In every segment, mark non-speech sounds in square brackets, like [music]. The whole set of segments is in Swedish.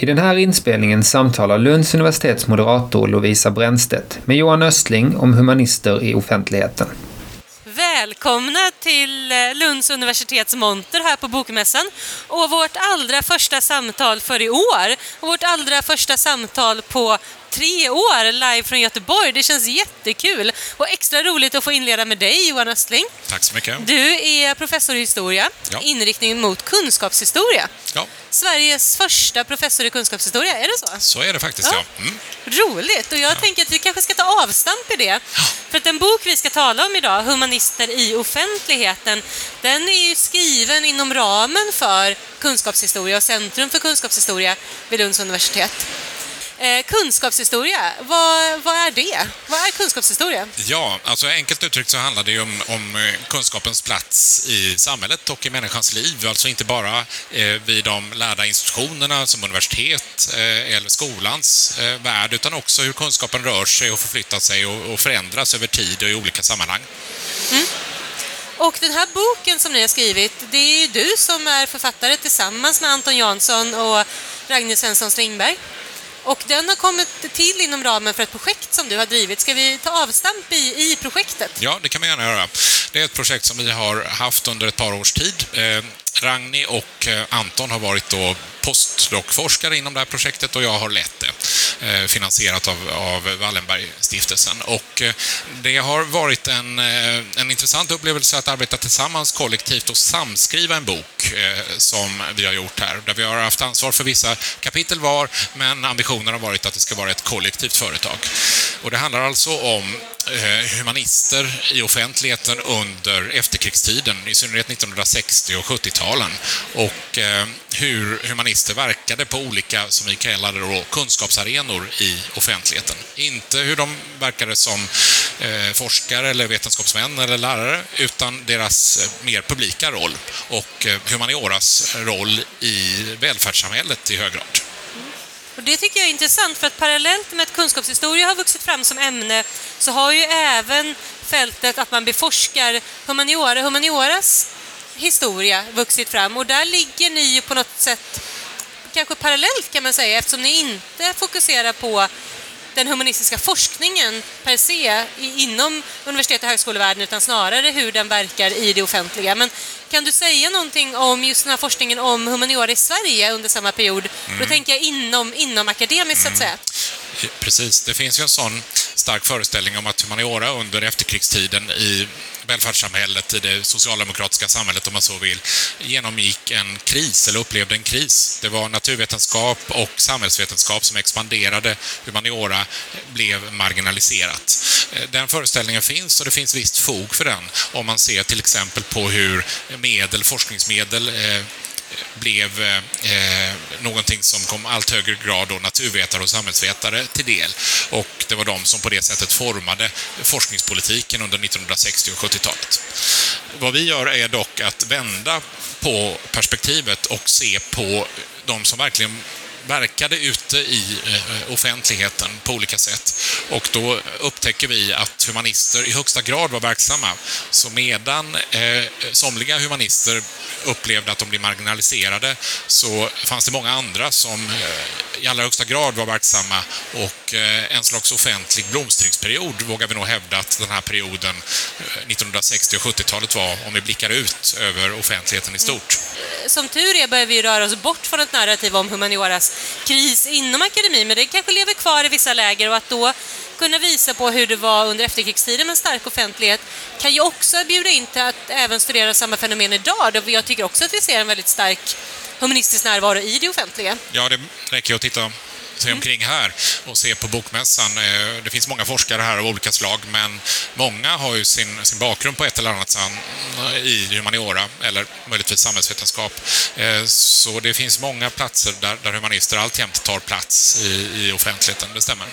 I den här inspelningen samtalar Lunds universitets moderator Lovisa Brännstedt med Johan Östling om humanister i offentligheten. Välkomna till eh, Lunds universitets monter här på Bokmässan och vårt allra första samtal för i år och vårt allra första samtal på tre år live från Göteborg. Det känns jättekul och extra roligt att få inleda med dig Johan Östling. Tack så mycket. Du är professor i historia, Ja. inriktning mot kunskapshistoria. Ja, Sveriges första professor i kunskapshistoria, är det så? så är det faktiskt Ja. ja. Mm. Roligt! Och jag tänker att vi kanske ska ta avstamp i det. För att den bok vi ska tala om idag, Humanister i offentligheten, den är ju skriven inom ramen för kunskapshistoria och Centrum för kunskapshistoria vid Lunds universitet. Eh, kunskapshistoria, vad, vad är det? Vad är kunskapshistoria? Ja, alltså enkelt uttryckt så handlar det ju om, om eh, kunskapens plats i samhället och i människans liv. Alltså inte bara eh, vid de lärda institutionerna som universitet eh, eller skolans eh, värld, utan också hur kunskapen rör sig och förflyttar sig och, och förändras över tid och i olika sammanhang. Och den här boken som ni har skrivit, det är ju du som är författare tillsammans med Anton Jansson och Ragnhild Svensson Stringberg. Och den har kommit till inom ramen för ett projekt som du har drivit. Ska vi ta avstamp i, i projektet? Ja, det kan man gärna göra. Det är ett projekt som vi har haft under ett par års tid. Eh, Ragni och eh, Anton har varit då postdoc-forskare inom det här projektet och jag har lett det, Eh, finansierat av, av Wallenbergstiftelsen. Och eh, det har varit en, eh, en intressant upplevelse att arbeta tillsammans kollektivt och samskriva en bok som vi har gjort här, där vi har haft ansvar för vissa kapitel var, men ambitionen har varit att det ska vara ett kollektivt företag. Och det handlar alltså om Eh, humanister i offentligheten under efterkrigstiden, i synnerhet 1960 och 70-talen. Och eh, hur humanister verkade på olika, som vi kallade då, kunskapsarenor i offentligheten. Inte hur de verkade som eh, forskare eller vetenskapsmän eller lärare, utan deras mer publika roll och humanioras roll i välfärdssamhället i hög grad. Och det tycker jag är intressant för att parallellt med att kunskapshistoria har vuxit fram som ämne så har ju även fältet att man beforskar humaniora, humanioras historia vuxit fram. Och där ligger ni ju på något sätt kanske parallellt kan man säga eftersom ni inte fokuserar på den humanistiska forskningen per se inom universitet och högskolevärlden utan snarare hur den verkar i det offentliga. Men kan du säga någonting om just den här forskningen om humaniora i Sverige under samma period? Då tänker jag inom, inom akademiskt så att säga. Precis, det finns ju en sån stark föreställning om att humaniora under efterkrigstiden i välfärdssamhället, i det socialdemokratiska samhället om man så vill, genomgick en kris, eller upplevde en kris. Det var naturvetenskap och samhällsvetenskap som expanderade, humaniora blev marginaliserat. Den föreställningen finns och det finns visst fog för den om man ser till exempel på hur medel, forskningsmedel eh, blev eh, någonting som kom allt högre grad då naturvetare och samhällsvetare till del. Och det var de som på det sättet formade forskningspolitiken under 1960 och 70-talet. Vad vi gör är dock att vända på perspektivet och se på de som verkligen verkade ute i eh, offentligheten på olika sätt. Och då upptäcker vi att humanister i högsta grad var verksamma. Så medan eh, somliga humanister upplevde att de blev marginaliserade så fanns det många andra som eh, i allra högsta grad var verksamma och en slags offentlig blomstringsperiod vågar vi nog hävda att den här perioden 1960 och 70-talet var om vi blickar ut över offentligheten i stort. Mm. Som tur är börjar vi röra oss bort från ett narrativ om humanioras kris inom akademin, men det kanske lever kvar i vissa läger och att då kunna visa på hur det var under efterkrigstiden med en stark offentlighet kan ju också bjuda in till att även studera samma fenomen idag. Då jag tycker också att vi ser en väldigt stark humanistisk närvaro i det offentliga. Ja, det räcker ju att titta sig omkring här och se på Bokmässan. Eh, Det finns många forskare här av olika slag, men många har ju sin, sin bakgrund på ett eller annat sätt i humaniora, eller möjligtvis samhällsvetenskap. Eh, Så det finns många platser där, där humanister alltjämt tar plats i, i offentligheten, det stämmer.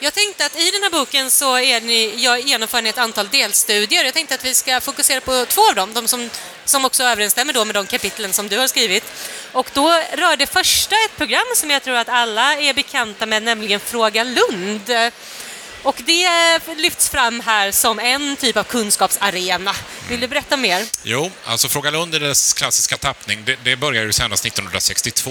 Jag tänkte att i den här boken så är ni, jag genomför ni ett antal delstudier. Jag tänkte att vi ska fokusera på två av dem, de som, som också överensstämmer då med de kapitlen som du har skrivit. Och då rör det första ett program som jag tror att alla är bekanta med, nämligen Fråga Lund. Och det lyfts fram här som en typ av kunskapsarena Vill du berätta mer? Jo, alltså Fråga Lund i dess klassiska tappning, det, det började ju sändas 1962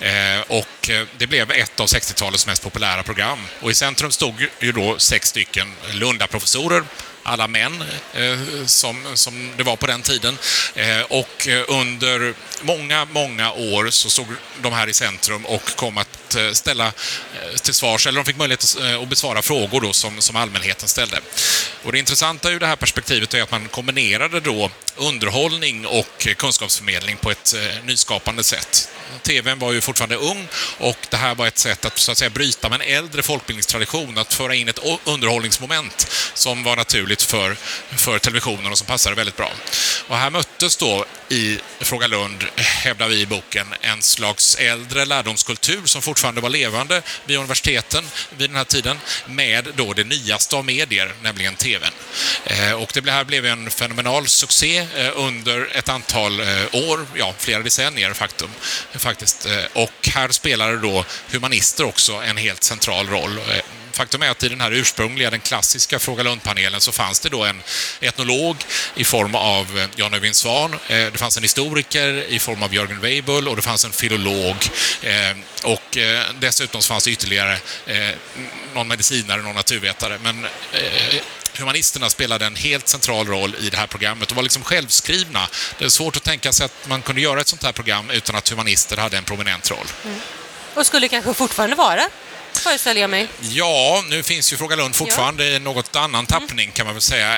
eh, och eh, det blev ett av 60-talets mest populära program. Och i centrum stod ju då sex stycken Lundaprofessorer alla män eh, som, som det var på den tiden. Eh, och eh, under många, många år så stod de här i centrum och kom att att eh, ställa eh, till svars, eller de fick möjlighet eh, att besvara frågor då som, som allmänheten ställde. Och det intressanta ur det här perspektivet är att man kombinerade då underhållning och kunskapsförmedling på ett nyskapande sätt. TVn var ju fortfarande ung och det här var ett sätt att, så att säga, bryta med en äldre folkbildningstradition, att föra in ett underhållningsmoment som var naturligt för, för televisionen och som passade väldigt bra. Och här möttes då i Fråga Lund, hävdar vi i boken, en slags äldre lärdomskultur som fortfarande var levande vid universiteten vid den här tiden, med då det nyaste av medier, nämligen TVn. Eh, och det här blev en fenomenal succé eh, under ett antal eh, år, ja, flera decennier faktum, faktiskt. Och här spelade då humanister också en helt central roll faktum är att i den här ursprungliga, den klassiska Fråga Lund-panelen så fanns det då en etnolog i form av eh, Jan Övind Svan, eh, det fanns en historiker i form av Jörgen Weibull och det fanns en filolog eh, och dessutom fanns det ytterligare någon medicinare, någon naturvetare. Men humanisterna spelade en helt central roll i det här programmet och var liksom självskrivna. Det är svårt att tänka sig att man kunde göra ett sånt här program utan att humanister hade en prominent roll. Mm. Och skulle kanske fortfarande vara föreställer jag mig. Ja, nu finns ju Fråga Lund fortfarande ja. i något annan tappning kan man väl säga.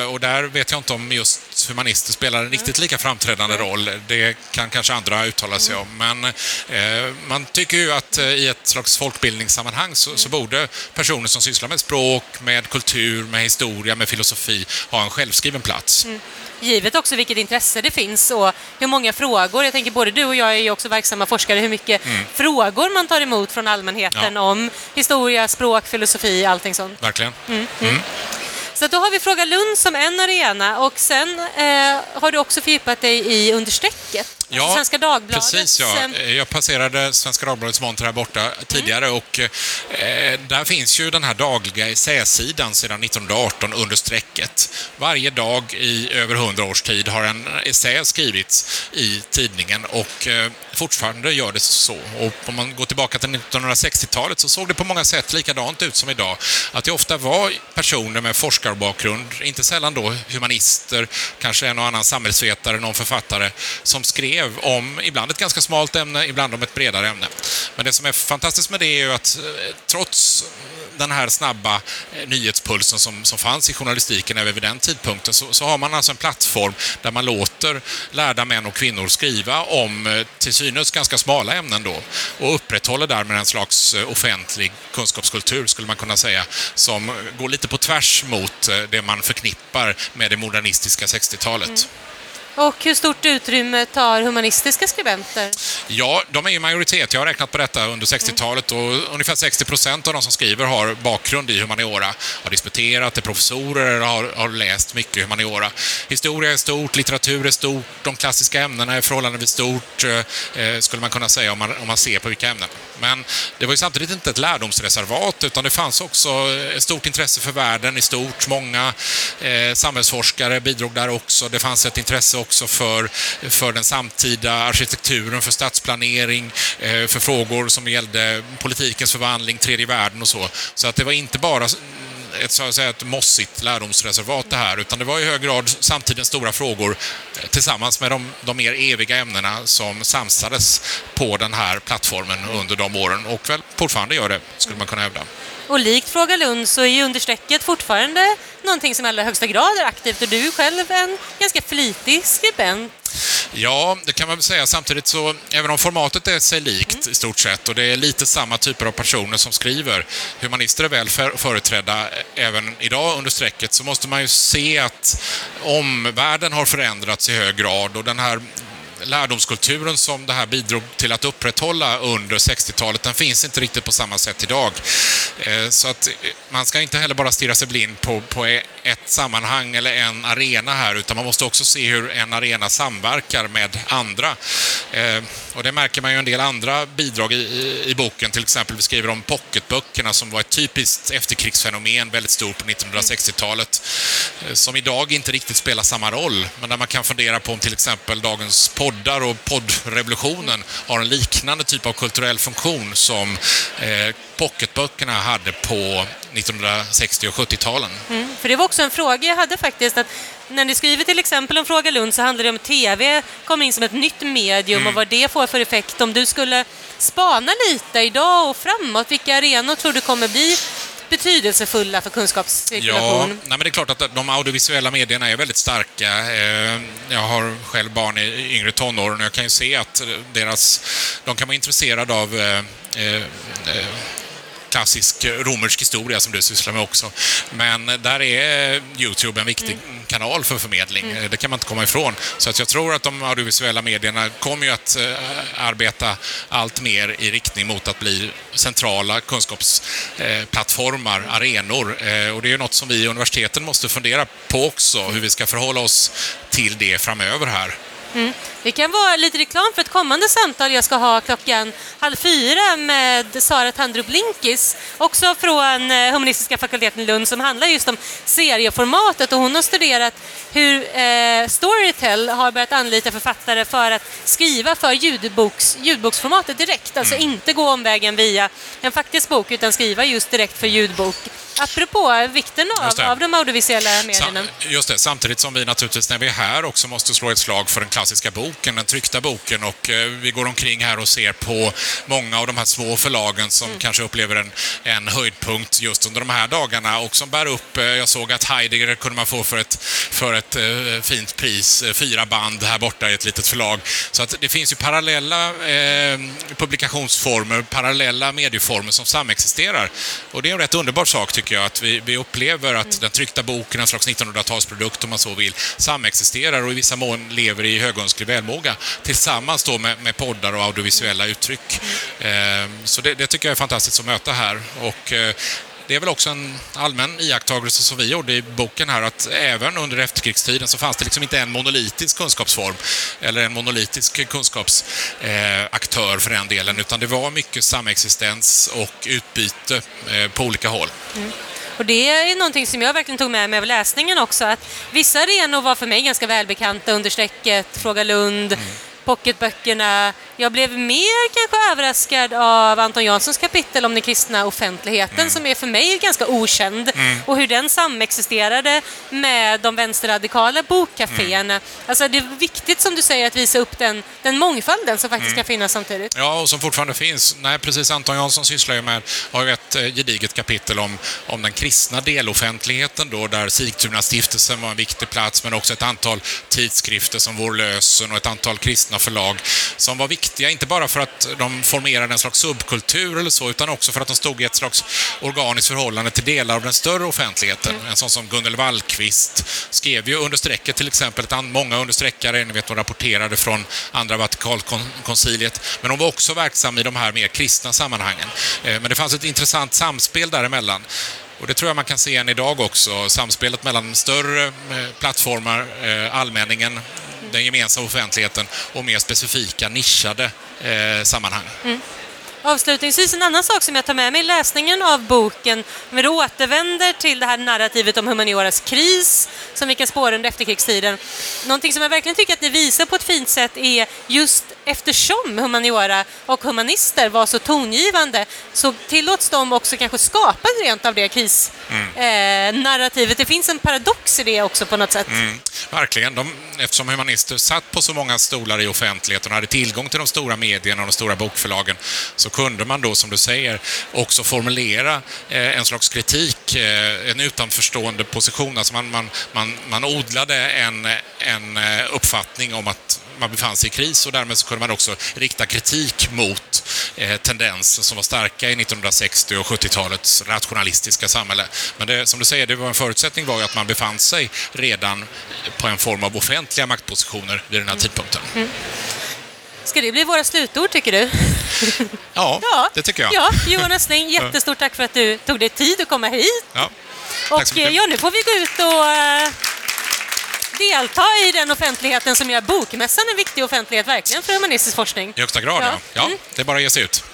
Eh, och där vet jag inte om just humanister spelar en riktigt lika framträdande roll. Det kan kanske andra uttala sig om. Men eh, man tycker ju att eh, i ett slags folkbildningssammanhang så, så borde personer som sysslar med språk, med kultur, med historia, med filosofi ha en självskriven plats. Mm givet också vilket intresse det finns och hur många frågor, jag tänker både du och jag är ju också verksamma forskare, hur mycket mm. frågor man tar emot från allmänheten ja. om historia, språk, filosofi, allting sånt. Verkligen. Mm. Så då har vi Fråga Lund som en arena och sen eh, har du också fördjupat dig i Under strecket. Ja, Svenska Dagbladet. Precis, ja. Jag passerade Svenska Dagbladets monter här borta tidigare mm. och eh, där finns ju den här dagliga essäsidan sedan 1918 under strecket. Varje dag i över hundra års tid har en essä skrivits i tidningen och eh, fortfarande gör det så. Och om man går tillbaka till 1960-talet så såg det på många sätt likadant ut som idag. Att det ofta var personer med forskarbakgrund, inte sällan då humanister, kanske en och annan samhällsvetare, någon författare, som skrev skrev om ibland ett ganska smalt ämne, ibland om ett bredare ämne. Men det som är fantastiskt med det är ju att eh, trots den här snabba eh, nyhetspulsen som, som fanns i journalistiken även vid den tidpunkten så, så, har man alltså en plattform där man låter lärda män och kvinnor skriva om eh, till synes ganska smala ämnen då och upprätthåller därmed en slags offentlig kunskapskultur skulle man kunna säga som går lite på tvärs mot det man förknippar med det modernistiska 60-talet. Mm. Och hur stort utrymme tar humanistiska skribenter? Ja, de är i majoritet. Jag har räknat på detta under 60-talet och ungefär 60 procent av de som skriver har bakgrund i humaniora. Har disputerat, är professorer eller har, har läst mycket humaniora. Historia är stort, litteratur är stort, de klassiska ämnena är förhållandevis stort, eh, eh skulle man kunna säga om man, om man ser på vilka ämnen. Men det var ju samtidigt inte ett lärdomsreservat utan det fanns också ett stort intresse för världen i stort. Många eh, samhällsforskare bidrog där också. Det fanns ett intresse också för, för den samtida arkitekturen, för stadsplanering, eh, för frågor som gällde politikens förvandling, tredje världen och så. Så att det var inte bara ett, så att säga, ett mossigt lärdomsreservat det här, utan det var i hög grad samtidens stora frågor eh, tillsammans med de, de mer eviga ämnena som samsades på den här plattformen under de åren och väl fortfarande gör det, skulle man kunna hävda. Och likt Fråga Lund så är ju understrecket fortfarande någonting som i allra högsta grad är aktivt och du är själv en ganska flitig skribent. Ja, det kan man väl säga. Samtidigt så, även om formatet är sig likt mm. i stort sett och det är lite samma typer av personer som skriver, humanister är väl företrädda även idag under strecket, så måste man ju se att omvärlden har förändrats i hög grad och den här lärdomskulturen som det här bidrog till att upprätthålla under 60-talet, den finns inte riktigt på samma sätt idag. Eh, så att eh, man ska inte heller bara stirra sig blind på, på ett sammanhang eller en arena här, utan man måste också se hur en arena samverkar med andra. Eh, och det märker man ju en del andra bidrag i, i, i boken, till exempel vi skriver om pocketböckerna som var ett typiskt efterkrigsfenomen, väldigt stort på 1960-talet, eh, som idag inte riktigt spelar samma roll, men där man kan fundera på om till exempel dagens poddar och poddrevolutionen har en liknande typ av kulturell funktion som eh, pocketböckerna hade på 1960 och 70-talen. Mm, för det var också en fråga jag hade faktiskt, att när ni skriver till exempel om Fråga Lund så handlar det om TV kommer in som ett nytt medium mm. och vad det får för effekt. Om du skulle spana lite idag och framåt, vilka arenor tror du kommer bli betydelsefulla för kunskapscirkulation? Ja, nej men det är klart att de audiovisuella medierna är väldigt starka. Eh, jag har själv barn i yngre tonåren och jag kan ju se att deras, de kan vara intresserade av eh, eh, klassisk romersk historia som du sysslar med också. Men där är Youtube en viktig mm. kanal för förmedling. Mm. Det kan man inte komma ifrån. Så att jag tror att de audiovisuella medierna kommer ju att uh, arbeta allt mer i riktning mot att bli centrala kunskapsplattformar, arenor. Och det är något som vi i universiteten måste fundera på också, hur vi ska förhålla oss till det framöver här. Mm. Det kan vara lite reklam för ett kommande samtal jag ska ha klockan halv fyra med Sara Tandrup Linkis, också från eh, Humanistiska fakulteten i Lund, som handlar just om serieformatet och hon har studerat hur eh, Storytel har börjat anlita författare för att skriva för ljudboks, ljudboksformatet direkt, alltså mm. inte gå omvägen via en faktisk bok utan skriva just direkt för ljudbok. Apropå vikten av, av de audiovisuella medierna. Just det, samtidigt som vi naturligtvis när vi är här också måste slå ett slag för den klassiska boken, den tryckta boken och eh, vi går omkring här och ser på många av de här små förlagen som mm. kanske upplever en, en höjdpunkt just under de här dagarna och som bär upp, eh, jag såg att Heidegger kunde man få för ett, för ett eh, fint pris, fyra band här borta i ett litet förlag. Så att det finns ju parallella eh, publikationsformer, parallella medieformer som samexisterar. Och det är en rätt underbar sak tycker jag, att vi, vi upplever att den tryckta boken, en slags 1900-talsprodukt om man så vill, samexisterar och i vissa mån lever i högönsklig välmåga tillsammans då med, med poddar och audiovisuella uttryck. Ehm, så det, det, tycker jag är fantastiskt att möta här. Och, eh, det är väl också en allmän iakttagelse som vi gjorde i boken här att även under efterkrigstiden så fanns det liksom inte en monolitisk kunskapsform eller en monolitisk kunskapsaktör eh, för den delen utan det var mycket samexistens och utbyte eh, på olika håll. Mm. Och det är någonting som jag verkligen tog med mig av läsningen också, att vissa arenor var för mig ganska välbekanta under strecket, Fråga Lund, mm pocketböckerna. Jag blev mer kanske överraskad av Anton Janssons kapitel om den kristna offentligheten mm. som är för mig ganska okänd mm. och hur den samexisterade med de vänsterradikala bokkaféerna. Mm. Alltså det är viktigt som du säger att visa upp den, den mångfalden som faktiskt mm. kan finnas samtidigt. Ja, och som fortfarande finns. Nej, precis. Anton Jansson sysslar ju med, har ju ett eh, gediget kapitel om, om den kristna deloffentligheten då, där Sigtuna-stiftelsen var en viktig plats, men också ett antal tidskrifter som Vår lösen och ett antal kristna kristna förlag som var viktiga, inte bara för att de formerade en slags subkultur eller så, utan också för att de stod i ett slags organiskt förhållande till delar av den större offentligheten. Mm. En sån som Gunnel Wallqvist skrev ju under strecket till exempel, ett många understreckare, ni vet hon rapporterade från andra Vatikankonciliet, men hon var också verksam i de här mer kristna sammanhangen. Eh, men det fanns ett intressant samspel däremellan. Och det tror jag man kan se än idag också, samspelet mellan större eh, plattformar, eh, allmänningen, den gemensamma offentligheten och mer specifika nischade eh, sammanhang. Mm. Avslutningsvis en annan sak som jag tar med mig i läsningen av boken, när vi återvänder till det här narrativet om humanioras kris som vi kan spåra under efterkrigstiden. Någonting som jag verkligen tycker att ni visar på ett fint sätt är just eftersom humaniora och humanister var så tongivande så tillåts de också kanske skapa rent av det krisnarrativet. Mm. Eh, det finns en paradox i det också på något sätt. Mm, verkligen. De, eftersom humanister satt på så många stolar i offentligheten och hade tillgång till de stora medierna och de stora bokförlagen så kunde man då, som du säger, också formulera eh, en slags kritik, eh, en utanförstående position. Alltså man, man, man, man odlade en, en eh, uppfattning om att man befann sig i kris och därmed så kunde man också rikta kritik mot eh, tendenser som var starka i 1960 och 70-talets rationalistiska samhälle. Men det, som du säger, det var en förutsättning var ju att man befann sig redan på en form av offentliga maktpositioner vid den här tidpunkten. Mm. Ska det bli våra slutord, tycker du? [laughs] Ja, det tycker jag. Ja, Johan Östling, jättestort tack för att du tog dig tid att komma hit. Ja. Och ja, nu får vi gå ut och eh, delta i den offentligheten som gör bokmässan en viktig offentlighet, verkligen, för humanistisk forskning. I högsta grad, Ja. ja. ja. Mm. Det är bara att ge sig ut.